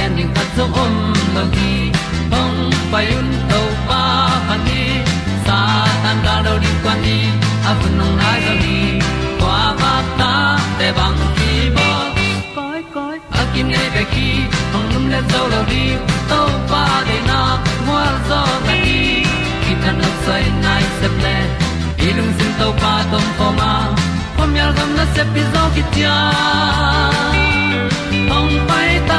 gen ding khat zo om lo gi hong pai un to pa pa ni sa tan da do di kwan ni a bu nong nai zo ni kwa ba ta te bang ki bo koi koi a kim nei be ki hong lum le zo lo di to pa de na mo zo ta ni ki tan no sai nai se ple ilung sin to pa tom pa ma. Pom yal gam na se pi zo ki tia hong pai ta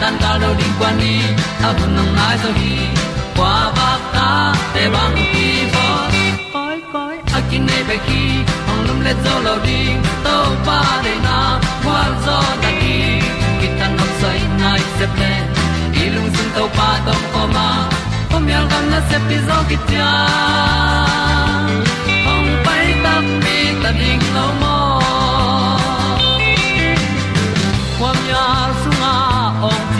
tan cao do đi qua đi, ta bu nang mai zo gi qua ba ta te bang ki bo koi koi a kin nei be ki ong lum le zo lo di to pa de na kwa zo ta ki ki tan nok sai nai se ple lung sun to pa tom ko ma. Pom yal gam na se pi zo ki tia ong pai ta mi ta ding lo mo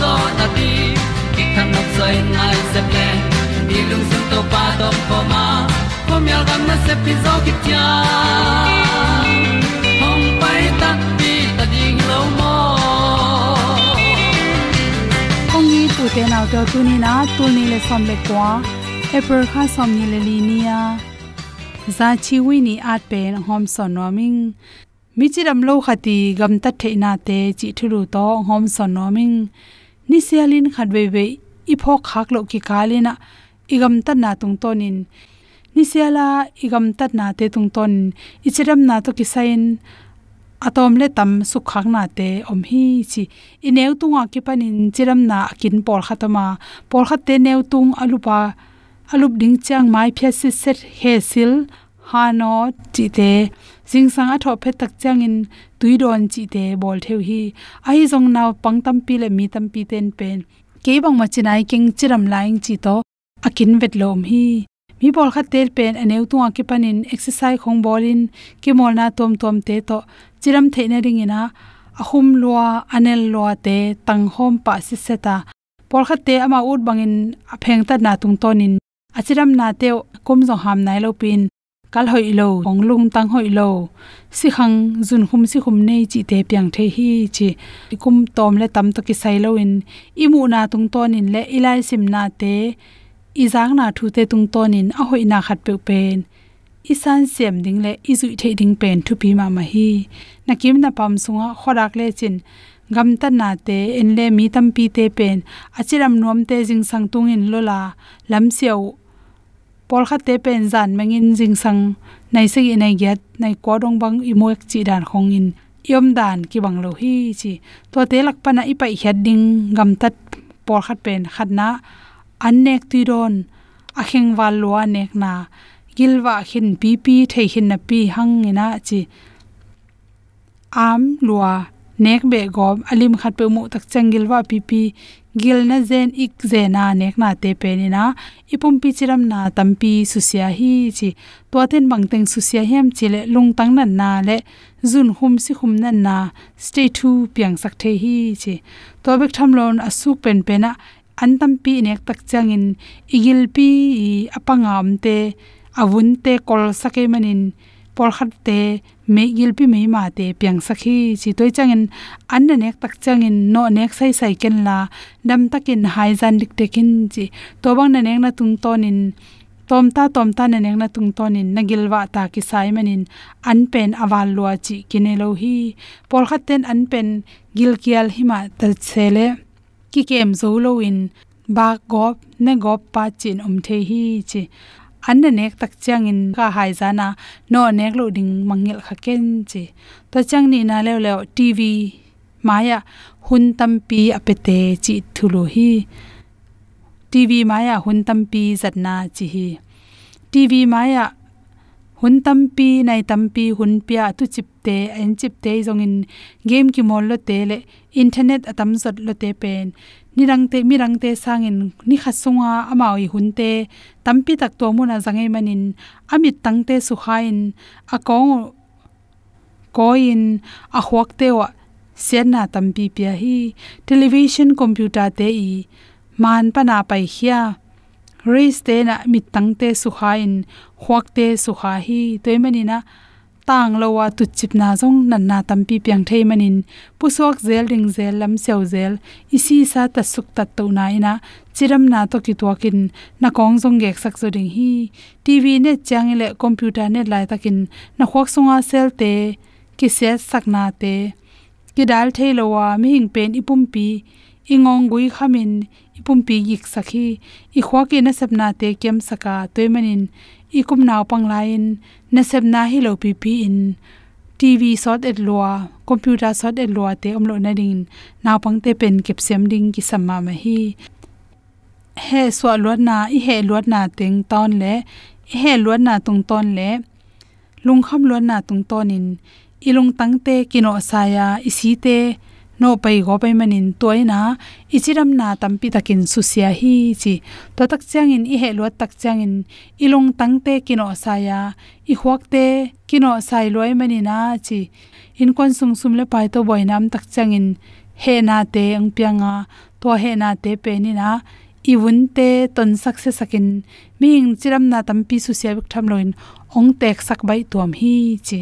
zo na ti ki kan nok sai nai se ple ni lung sun to pa to pa ma. Pom yal gam na se pi zo ki tia hom pai ta ti ta ding lo mo kong ni tu te nau to tu ni na tu ni le som le kwa apple kha som ni le li ni ya za chi wi ni at pe hom son no ming mi chi ram lo khati gam ta the na te chi thuru to hom son no ming. Ni sialin khat ve ve, i pho khak lo ki kalina igam ta na tung tonin. Ni siala igam ta na te tung ton. Ichiram na to ki sain, atom le tam su khak na te om hi chi. I neu tunga ki panin, chiram na kin por khatama por khat te neu tung alupa, alup ding chang mai phya si set he sil hano chi te jing sang a tho phe tak chang in tui don chi te bol theu hi. Ai jong naw pang tam pi le mi tam pi ten pen. Ke bang ma chinai king chiram laing chi to akin vet lom hi. Mi bol kha tel pen aneu tu a ki panin exercise khong bolin ki mol na tom tom te to chiram theina ring ina. Ahum lua, anel lua te, tang hom pa si seta por kha te ama ut bangin apheng ta na tung tonin achiram na te kom zo ham nai lo pin kal hoi lo, ong lum tang hoi lo. Si khang jun khum si khum nei chi te piang the hi chi. Kum tom le tam to ki sai lo in. Imu na tung ton in le ilai sim na te. Izang na thu te tung ton in, a hoi na khat pe pen. Isan sem ding le izui the ding pen thu pi ma ma hi. Nakim na pam sunga khorak le chin. Gam ta na te, en le mi tam pi te pen. Achiram nom te jing sang tung in lola lam siau pol kha te pen zan mengin jing sang nai se nai get nai ko dong bang i moek chi dan khong in yom dan ki bang lo hi chi. To te lak pana i pai hyat ding gam tat pol khat pen khat na. An nek ti ron a kheng wal lo nek na. Gilwa khin pi pi thei hin na pi hang ina chi. Am lua nek be gom alim khat pe mu tak changil wa pi pi. Gil na zen, ik zena nek na te pe ni na. Ipum pi chiram na tampi susia hi chi. To ten bang teng susia hem chile lung tang nan na le. Zun hum si hum nan na. Stay tu piang sak the hi chi. To bek tham lon asuk pen pe na. An tampi nek tak changin igil pi, apangam te, avun te kol sake manin por khat te, me gil pi me ma te piang sakhi. Chi toi changin an na nek tak changin, no nek sai sai ken la, dam takin hai zan dik tekin chi to bang na nek na tung tonin tom ta tom ta na nek na tung tonin, na gilwa ta ki sai manin, an pen awal lua chi kinelo hi. Por khat ten an pen gil kial hima ta chele, ki kem zo lo in ba gop ne gop pa chin om the hi chi an na nek tak chang in ka hai zana no nek lo ding mangil kha ken chi. To chang ni na le le tv maya, hun tam pi apete chi thulu hi. Tv maya, hun tam pi zatna chi hi. Tv maya, hun tam pi, nai tam pi, hun pia tu chip te, en chip te zong in game ki mol lo te le, internet atam zot lo te pen nirang te mirang te sangin ni khasunga amawi hunte tampi tak to muna zange manin, amit tangte su khain akong koin a huak te wa senna tampi pia hi television computer te i man pana pai hia. Race te na mit tangte su khain huak te su kha hi toimanina tang lowa tu chip jong nan na tampi piang thei manin. Pusok zel, ring zel, lam seo zel, isi sa ta suk ta to na ina. Chiram na to ki to kin. Na kong jong gek sak so ding hi. Tv ne chang le computer ne lai takin na khok songa sel te, ki se sak na te. Ki dal thei lowa mi hing pen ipum pi. Ingong gui khamin ipum pi gik sakhi i khwa ki na sapna te kem saka toy manin ikum naw panglain na sep na hi lo pi pi in tv sot et lua, computer sot et lua te omlo na ding naw pang te pen kep sem ding ki samma ma hi. He swa luat na, i he luat na teng ton le, i he luat na tung ton le, lung kham luat na tung ton in ilung tang te kino saya isi te no pai go pai manin toina ichiram na tampi takin susia hi chi to tak chang in i he lo tak chang in ilong tangte kino saya i huakte kino sai loi manina chi in kon sum sum le pai to boinam tak chang in he na te ang pianga to he na te pe ni na i wun te ton sak se sakin ming chiram na tampi susia bik tham loin ong tek sak bai tuam hi chi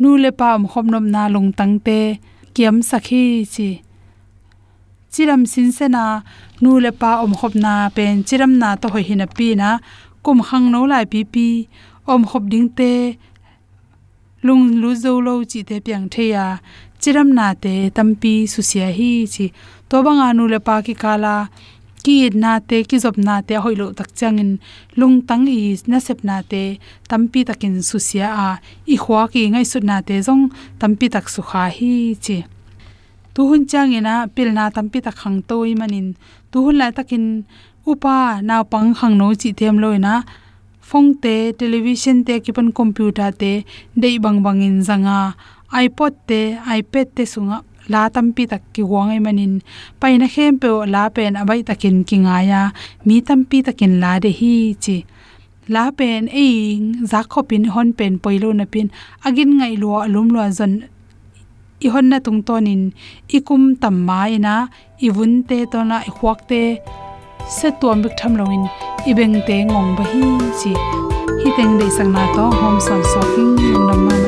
nu le pa om khom nom na lung tangte kiam sakhi chi. Chiram sin sena nu le pa om khop na pen chiram na to hoi hina pi na kum khang no lai pi pi om khop ding te, lung lu zo lo chi te piang the ya chiram na te tampi susia hi chi. To banga nu le pa ki kala ki na te ki job na te hoilo tak changin lung tang i na sep na te, tampi takin su sia a i khwa ki ngai su na te jong tampi tak su kha hi chi. Tu hun changena pil na tampi tak khang toi manin. Tu hun la takin upa na pang khang no chi them loina phong te, television te, kipan computer te, dei bang bangin zanga, ipod te, ipad te sunga la tampi tak ki wangai manin. Paina khem pe la pen abai takin kingaya. Mi tampi takin la de hi chi. La pen e za khopin hon pen poilo na pin. Agin ngai lo alum lo zon. I hon na tung tonin. Ikum na. I vun te to na i khwak te. Se tuam bik tham longin i beng te ngong ba hi chi. Hi teng de sang na to hom son so king nam.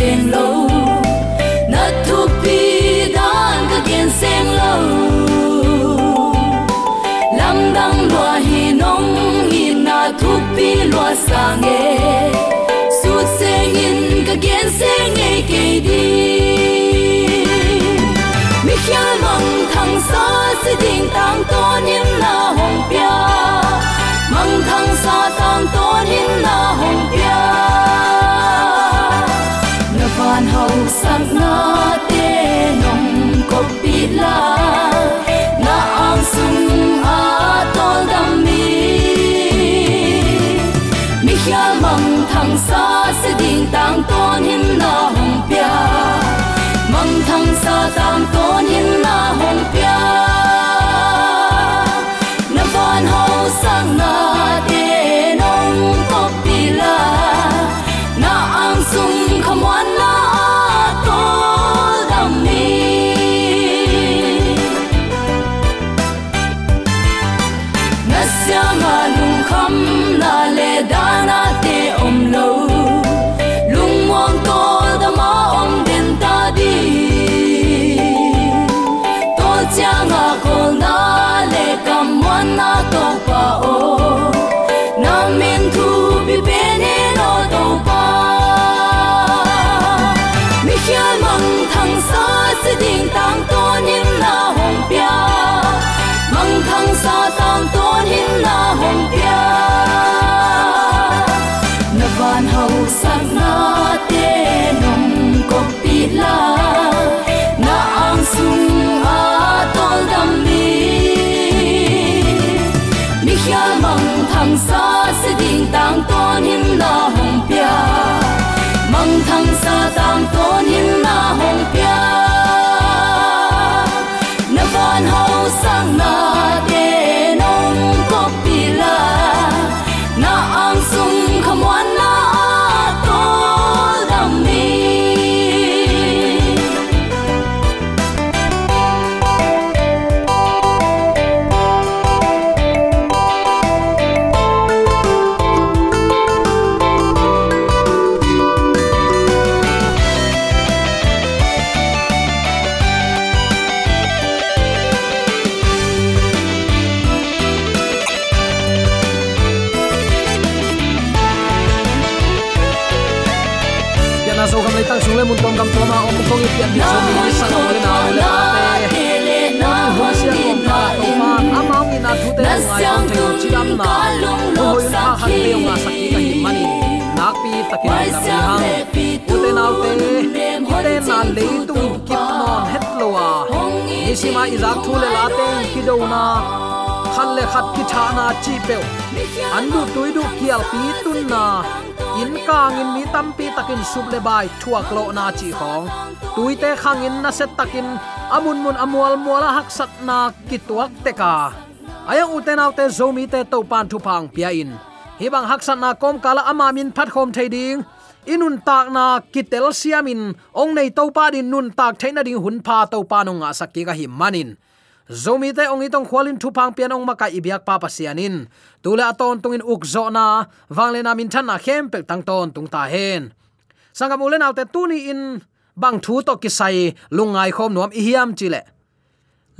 Sui sen lo na tu pi dan ka gen sen lo lam dang lo hi nong hi na tu pi lo sang e su se in ka gen sen e ke di mi khial mang thang sa si ding tang to in na hong pia. Mang thang sa tang to in na hong pia van hau sang na te nong ko pi la. Na ang sung a tol dam mi mi khial mang thang sa si ding tang ton him na. Ding tang hin na hong pia. Mang thang sa tam tôn hin na hong pia. Pi takin lam ni hang u te nau te te na le tung kip non het lo a ni si ma izak thu le la te ki do na. Khan le khat ki tha na chi pe an du tui du kial pi tun na. in kang in mi tampi takin sup le bai thuak lo na chi khong tuite khang in na set takin amun mun amwal mwala hak sat na kituak te ka ayang uten autte zomi te to pan thu phang pia in hi haksan na kom kala ama min phat khom thei ding. Inun tak na kitel siamin ong nei to pa din nun tak theina ding hun pha to pa no nga sakki ka hi manin. Zomi te ong itong khwalin thu pang pian ong maka ibyak pa pasianin tula aton tungin ukzo na. Wangle na min than na khem pe tang ton tung ta hen. Sangam ulen autte tuni in. Bang thu to kisai lungai khom nuam ihiam chile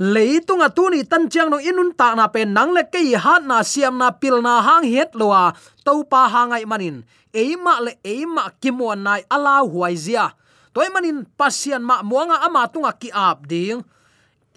leitunga tuni tan chiang no inun ta na pe nang le kei hat na siam na pil na hang het lowa to pa hangai manin. Eima le eima kimon nai ala huai zia. Toy manin, pasian ma muanga ama tunga ki ap ding.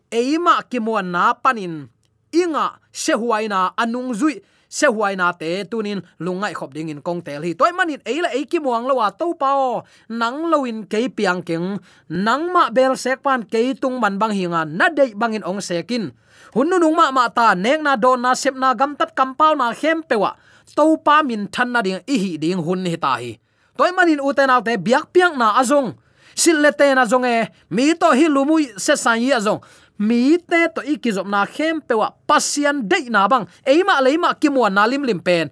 Eima kimon na panin. Inga sehuaina anung zui sehuaina te tunin lungai khop ding in kong tel hi. Toy manin eila e ki muang lawa to pao. Nang loin ke piang keng. Nang ma bel sek pan ke tung man bang hinga. Na dei bangin ong sekin hunnu nung ma ma ta nek na don na sep na gam tat kam pau na hem pewa to pa min than na ding i hi ding hun hi ta hi. Toy manin uten autte biak piang na azong. Sil le te na zong e mi to hi lumui se san yi azong mi te to ikizop na khem pewa pasian de na bang. Eima, leima ki na lim lim pen.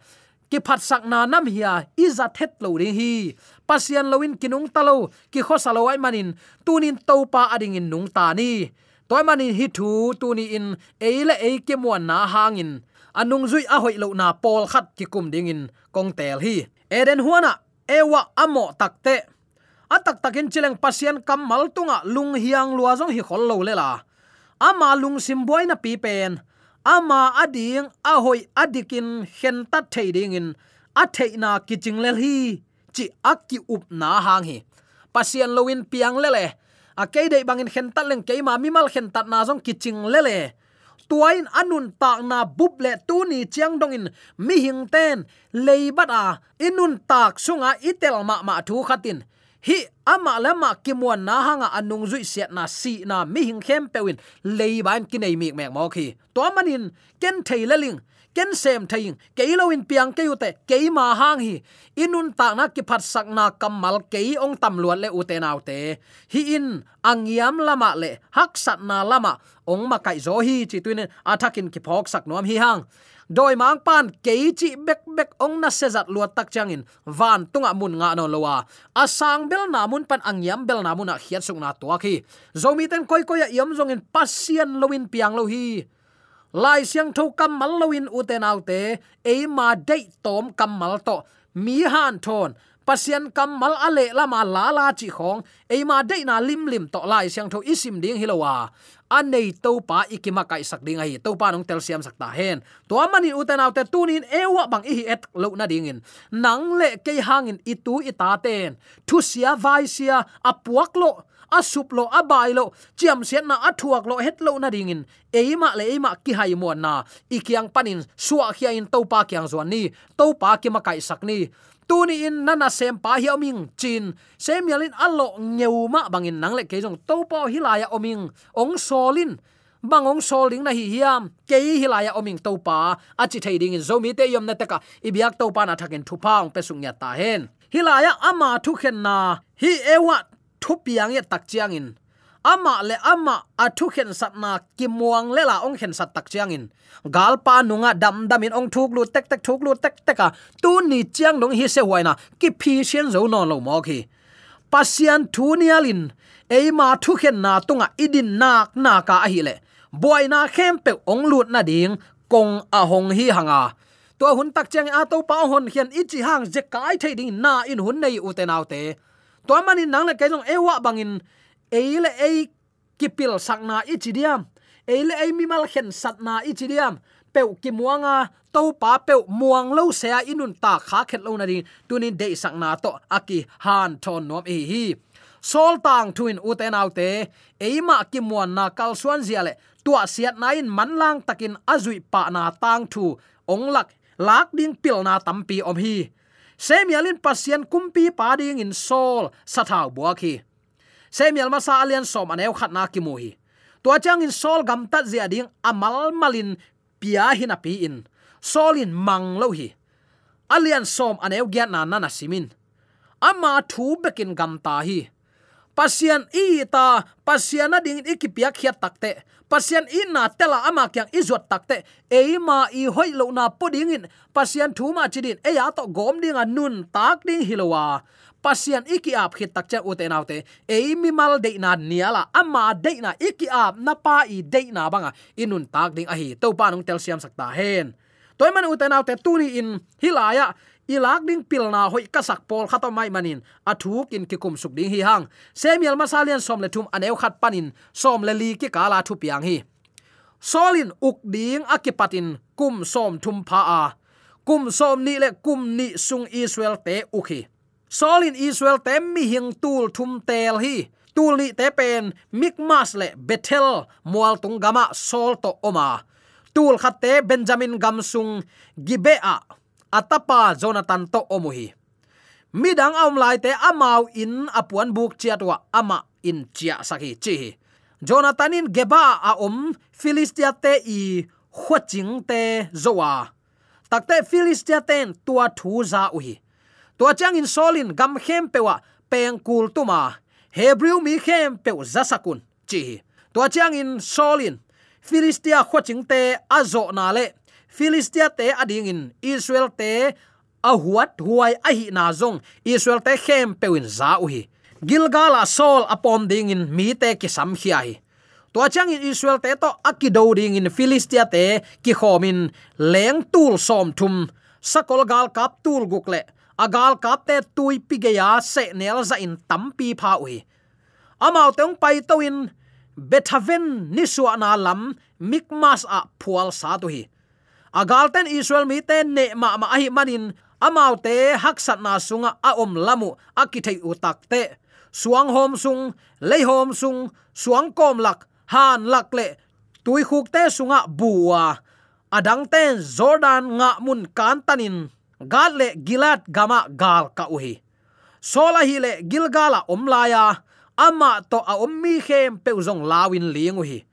Ki phat sak na nam hia iza thet lo ri hi. Pasian loin kinung talo ki khosalo ai manin. Tunin topa ading in nung ta ni. Toy manin hi thu tuni in eile e kimwa na hangin anung zui a hoi lo na pol khat ki kum ding in, kong tel hi. Eden huana ewa amo takte atak takin chileng pasien kamal tunga lung hiang luazong hi khol lo le la ama lung sim boina pi pen. Ama ading ahoi adikin hen ta thading in. A theina kiching lel hi, chi akki up na hang hi. Pasian loin piang lele. A ke dei bangin hen ta leng ke ma mi mal hen ta na jong kiching lele. Tuain anun tak na bup le tu ni chiang dong in. Mi hing ten leibat a inun tak sunga itel ma ma thu khatin hi, ama lama kimwan na hanga anung zui set na si na mi hing khem pewin. Leiban kinai mi mek mo khi to manin, ken thei leling ken sem thaing keilowin piang keute keima ma hang hi. Inun ta na ki phat sak na kamal kei ong tam luat le ute nau te. Hi in, angiam lama le, hak sat na lama. Ong ma kai zo hi chi tuin athakin ki phok sak nom hi hang doi mang pan ke chi bek bek ong na se zat luat tak changin. Van tunga mun nga no lowa. Asang bel na mun pan angyam bel na mun a khiat sung na to khi. Zomi ten koi koi ya yam zong in pasien lowin piang lo hi. Lai siang tho kam mal loin uten autte e ma dei tom kam mal to. Mi han thon pasian kam mal ale lama la la chi khong. Eima ma na lim lim to lai siang tho isim ding hilowa anei to pa ikima kai sak ding ai to pa nong tel siam sak ta hen. To mani uten autte tunin ewa bang i et lo na ding in. Nang le ke hangin itu ita ten thu sia vai sia apuak lo asup lo abai lo, chiam sian na athuak lo het lo na dingin eima le eima ki hai mo na. Ikiang panin suwa khia in to pa kyang zwan ni. To pa ki ma kai sak ni tuni in nana sem pa hi oming chin, sem yalin allo ngeuma bangin nang le ke jong. To pa hilaya oming ong solin bangong soling na hi hiam. Ke hilaya oming to pa. Achi thading in zomi te yom na taka ibyak to pa na thakin thupang pesung ya ta hen. Hilaya ama thu khen na. Hi ewa thupiang piang ye chiang in ama le ama athu khen sat na kimuang le la ong khen sat tak chiang in gal pa nunga dam dam in ong thuk lu tek tek, thuk lu tek tek a. Tu ni chiang dong hi se huaina ki phi sian zo no lo mo khi. Pasian thu nialin eima thu khen na tunga idin nak na ka a hi le. Boy na khem pe ong lut na ding, kong a hong hi hanga. To hun tak chang a to pa hon hian ichi hang je kai thei ding na in hun nei u te nau te. To manin nang le kaisong ewa bangin eile ei kipil sakna ichidiam eile ei mimal khen satna ichidiam peu ki muanga to pa peu muang lo se inun ta kha khet lo na ding tunin de sakna to aki han thon nom e hi. Sol tang thuin uten autte eima ki muan na kal suan ziale tua siat na in man lang takin azui pa na tang thu. Onglak lak ding pil na tampi om hi. Semialin pasien kumpi pa ding in sol sathau buaki semial masa alian som aneu khatna ki mu hi to chang in sol gam ta zia ding amal malin pia hina pi in. Solin mang lo hi. À alian som aneu gyan na na simin ama à thu bekin gam ta hi. Pasian i ta pasian ding ikipia khiat takte pasian in na tela ama kyang izot takte eima i hoi lo na poding in. Pasian thu ma chidin e ya to gom ding a à nun tak ding hilowa pasian iki ap khit takcha uten autte eimi mal de na niala ama de na iki ap na pa i de na banga. Inun tak ding ahi to pa nong tel siam sakta hen. Toy man uten autte tuni in hilaya, ilak ding pilna hoi kasak pol khato mai manin. Athuk in ki kum suk ding hi hang. Semial masalian som le thum aneu khat panin, som le li ki kala thu piang hi. Solin uk ding akipatin, kum som thum pha a. Kum som ni le kum ni sung israel te ukhi solin israel te mi hing tul thum tel hi. Tul ni te pen mikmas le bethel mual tung gama sol to oma. Tul khatte benjamin gamsung gibea, atapa jonathan to omuhi midang aum lai te amau in apuan buk chiatwa ama in chia saki chi jonathan in geba a om philistia te i khwaching te zowa takte philistia ten tua thu za uhi tua chang in solin gam khem pewa ah peng kul tuma ah. hebrew mi khem pe zasakun, chi. Tua chang in solin, philistia khwaching te azo na le. Philistia te ading in israel te a huat huai a hi na zong. Israel te khem pewin za uhi. Gilgala sol apom ding in mi te ki sam hi. Ai to chang in israel te to akido ding in philistia te ki khomin leng tul som thum. Sakol gal kap tul gukle agal kap te tui pigeya se nel za in tampi pha ui. Amao tong pai to in bethaven ni na lam, mikmas a phual sa tu hi agal ten israel mi te ne ma ma hi manin amau te haksat na sunga a om lamu akithei utak te. Suang hom sung, lei hom sung, suang kom lak, han lak le, tui khuk te sunga buwa adang ten jordan nga mun kan tanin gal le gilat gama gal ka uhi. Sola hi le gilgala omlaya ama to a ommi khem peuzong lawin liang uhi.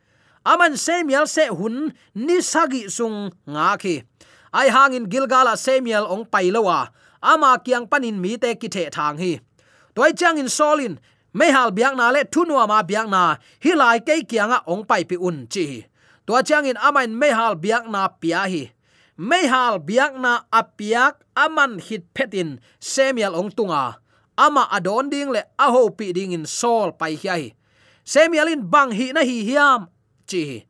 Aman Samuel se hun ni sagi sung nga khi ai hangin gilgala Samuel ong pailowa ama kyang panin mi te ki the thang hi. Toy chang in solin, me hal biak na le thunwa ma biak na, hi lai ke kyanga ong pai pi un chi to chang in amain me hal biak na pia hi me hal biak na apiak aman hit petin semial ong tunga ama adon ding le aho pi ding in sol pai hiai. Semialin bang hi na hi hiam, chi.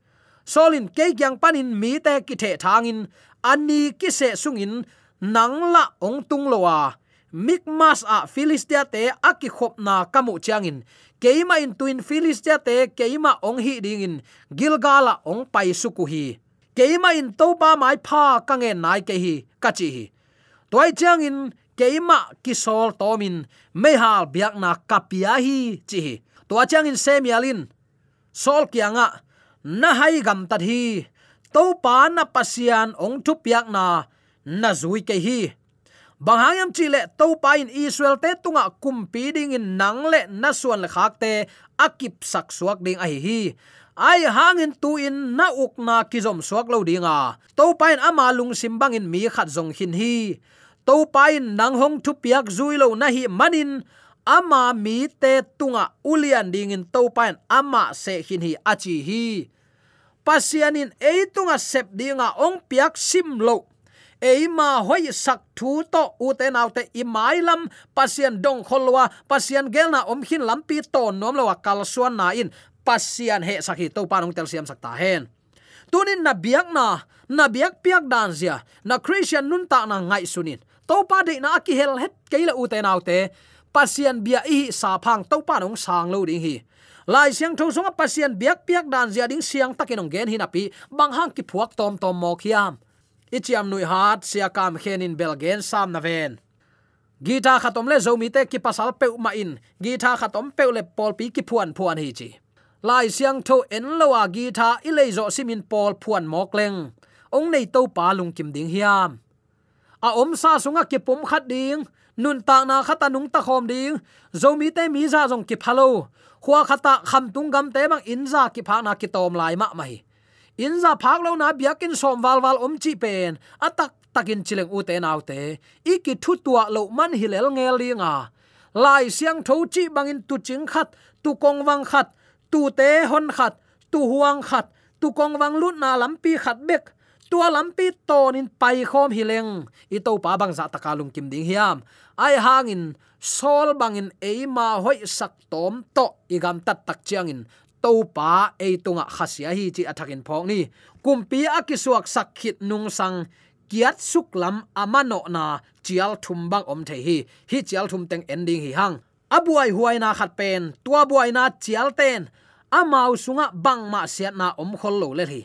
Solin ke kyang panin mi te ki the thangin ani ki se sungin nangla ong tung lowa. Mikmas a philistia te aki khop na kamu changin keima in tuin philistia te keima ong hi ding in gilgala ong pai suku hi keima in to pa mai pha kange nai ke hi kachi hi toy changin keima kisol tomin mehal biak na kapia hi chi to changin semialin sol kianga na hai gam tat hi to pa na pasian ong thu piak na na zui ke hi banghang chi le to pa in israel te tunga kumpi ding in nang le na suan le khak te akip sak suak ding ai hi ai hangin tu in na uk na kizom suak lo dinga. To pain ama lung simbang in mi khat zong hin hi. To pain nang hong thu piak zui lo na hi manin. Ama mi te tunga ulian ding in to pain ama se hin hi achi hi. Pasianin tunga sep dinga ong piak sim lo. Eima hoi sak thu to ute naute i mailam pasian dong kholwa pasian gelna om hin lampi to nom lo kal suan na in pasian he sakhi to panong tel siam sakta hen. Tunin na biak na na biak piak dan zia, na christian nun ta na ngai sunin. To pa de na ki hel het keila ute naute pasian bia i sa phang to panong sang lo ding hi. Lai siang tho songa pasian biak piak dan zia ding siang takinong gen hinapi bang hang ki phuak tom tom mo khiam. Ichiam nui hat, sia kam khenin belgen sam na ven. Gita khatom le zomi te ki pasal pe ma in. Gita khatom pe le pol pi ki phuan phuan hi chi lai siang tho en lowa gita i lei zo simin pol phuan mok leng. Ong nei to pa lung kim ding hiam. A om sa sunga ki pom khat ding. Nun ta na khata nung ta khom ding. Zomi te mi za jong ki phalo khwa khata kham tung gam te bang in za ki pha na ki tom lai ma mai. In za phak lo na biakin som wal wal om chi pen. Atak takin chileng u te nau te. I ki thu tua lo man hilel ngel linga lai siang tho chi bangin tu ching khat, tu kong wang khat tu te hon khat, tu huang khat, tu kong wang lut na lampi khat bek, tua lampi tonin pai khom hileng i to pa bang za takalung kim ding hiam. Ai hangin, sol bangin eima hoi sak tom to. Igam tat tak chiangin to pa e tunga khasia hi chi athakin phok ni. Kumpi akisuak sakhit nung sang, kiat suklam amano na, chial thum bang om the hi. Hi chial thum teng ending hi hang abuai huai na khat pen, tua buai na chial ten. Amau sunga bang ma siat na om khol lo le hi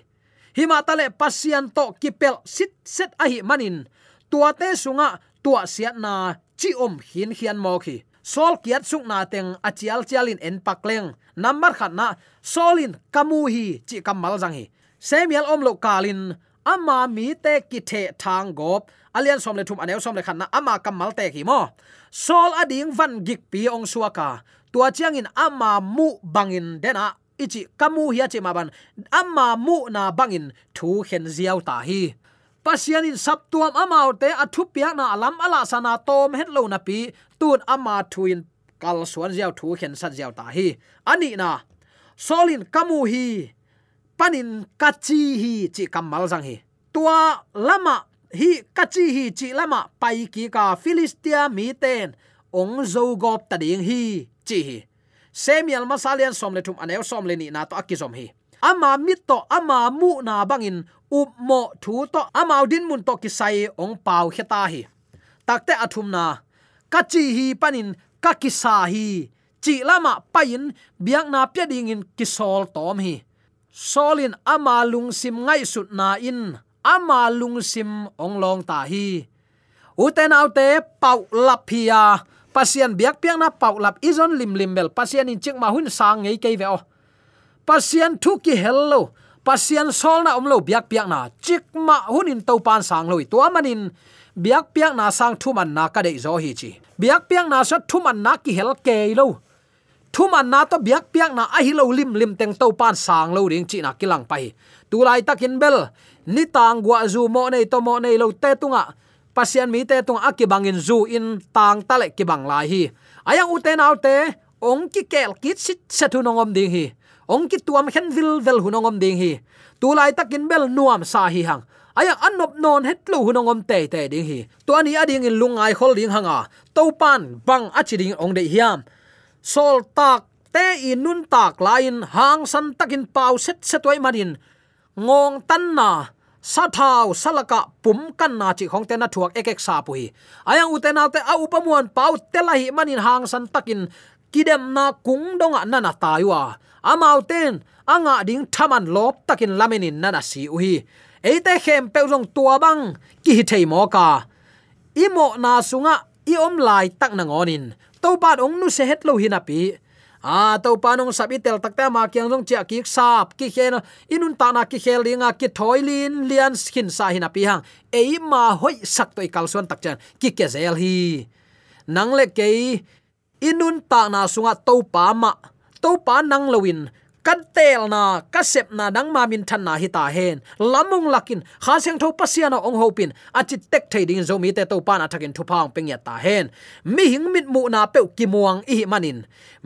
hima tale pasian to kipel sit set a hi manin. Tua te sunga, tua siat na chi om hin hian mo khi sol kiat suk na teng achial chialin en pakleng number khat na solin kamu hi chi kamal jang hi. Semial om lo kalin, ama mi te ki the thang gop alian som le thum anew som le khan na ama kamal te ki mo. Sol ading van gik pi ong suaka tua chiang in ama mu bangin dena ichi kamu hi chi maban ama amma mu na bangin thu hen ziaw ta hi. Pasian in sap tuam amau te athu piak na alam ala sana tom het lo na pi. Tun ama thuin kal suan ziaw thu hen sat ziaw ta hi. Ani na. Solin kamu hi. Panin kachi hi chi kamal jang hi. Tua lama hi kachi hi chi lama pai ki ka philistia mi ten. Ong zo gop ta ding hi, chi hi. Semial masalian som le thum anew som le ni na to akizom hi. Ama mit to ama mu na bangin, up mo thu to ama din mun to ki sai ong pau heta hi. Takte athum na, kachi hi panin ka ki sa hi. Chi lama pain, biak na pya ding in kisol tom hi. Solin ama lung sim ngai sut na in ama lung sim ong long ta hi. Uten autte pau lapia pasian biak piang na pau lap izon lim lim bel. Pasian in chik ma hun sang ngei ke ve o. Pasian thu ki hello pasian sol na omlo biak piak na. Chik ma hun in to pan sang loi to manin biak piak na sang thu man na ka dei zo hi chi. Biak piak na sa thu man na ki hel ke lo. Thu man na to biak piak na a hi lo lim lim teng to pan sang lo ring chi na kilang pai. Tu lai takin bel ni tang gwa zu mo nei, to mo nei lo te tunga. Pasian mi te tung akibangin zu in tang tale kibang lai hi. Ayang uten autte ong ki kel kit sit sethu nongom ding hi. Ong ki tuam khen vil vel hunongom ding hi. Tu lai takin bel nuam sa hi hang. Aya anop non het lu hunongom te te ding hi. To ani ading in lungai khol ding hanga. To pan bang achiding ong de hiam. Sol tak te in nun tak lain hang san takin pau set setoi manin. Ngong tan na sa thau salaka pum kan na chi khong te na thuak ek ek sa pui. Ayang u te a upamuan pau telahi manin hang san takin kidem na kung donga nana taiwa amau ten, anga ding thaman lop takin lamenin nana si uhi. Eite khem pe rong tua bang, ki hi thei mo ka. Imo na sunga, i om lai tak na ngonin. To pat ong nu se het lo hinapi À, a to panong sabi tel takta ma kyang jong chia ki sap ki khen inun ta na ki khel ringa ki thoilin lian skin sa hina pi hang. E ma hoi sak toi kal son tak chan ki ke zel hi nang le ke inun ta na sunga to pa ma to pa nang lowin kan tel na ka sep na dang ma min than na hi ta hen lamung lakin kha seng tho pasiana ong hopin achi tek thading zo mi te to pa na thakin thu phang peng ya ta hen mi hing mit mu na pe ki muang i manin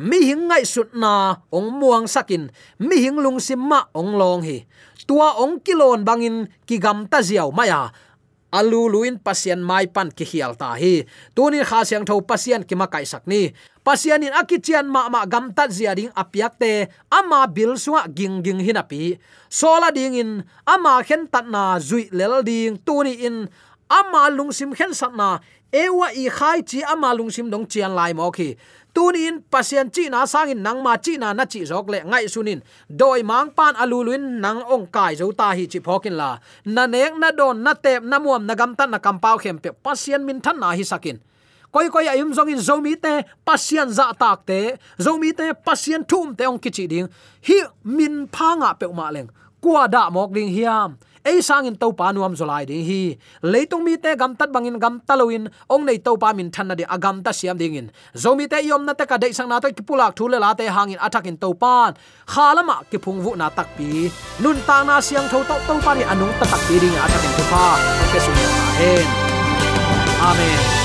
mi hing ngai sut na ong muang sakin mi hing lung sim ma ong long hi. Tua ong kilon bangin ki gam ta ziaw maya alu luin pasien mai pan ki hial ta hi. Tunin kha siang tho pasien ki ma kai sak ni pasian in akichian ma ma gam ta zia ding apiak te. Ama bil suwa ging ging hinapi sola ding in, ama khen tat na zui lel ding. Tuni in, ama lungsim khen sat na ewa i khai chi ama lungsim dong chian lai mo khi. Tunin pasien chi na sangin nang ma chi na na chi jok le ngai sunin doi mang pan aluluin nang ong kai zo ta hi chi phokin la. Na nek na don na tep na muam na gam tan na kampau khem pe pasien min than na hi sakin koi koi ayum zong in zomi te pasien za tak te. Zomi te pasien thum te ong kichi ding. Hi min phanga pe ma leng. Kwa da mok ding hiam ei sangin to pa nuam zolai ding hi. Leitung mi te gam tat bangin gam taloin ong nei to pa min than na de agam ta siam ding in. Zomi te yom na te ka dei sang na ta ki pulak thu le la te hangin in to pan khalama ki phung vu na tak pi. Nun ta na siang tho to to pa ri anung ta tak pi ding in to pa. Ke su na hen amen.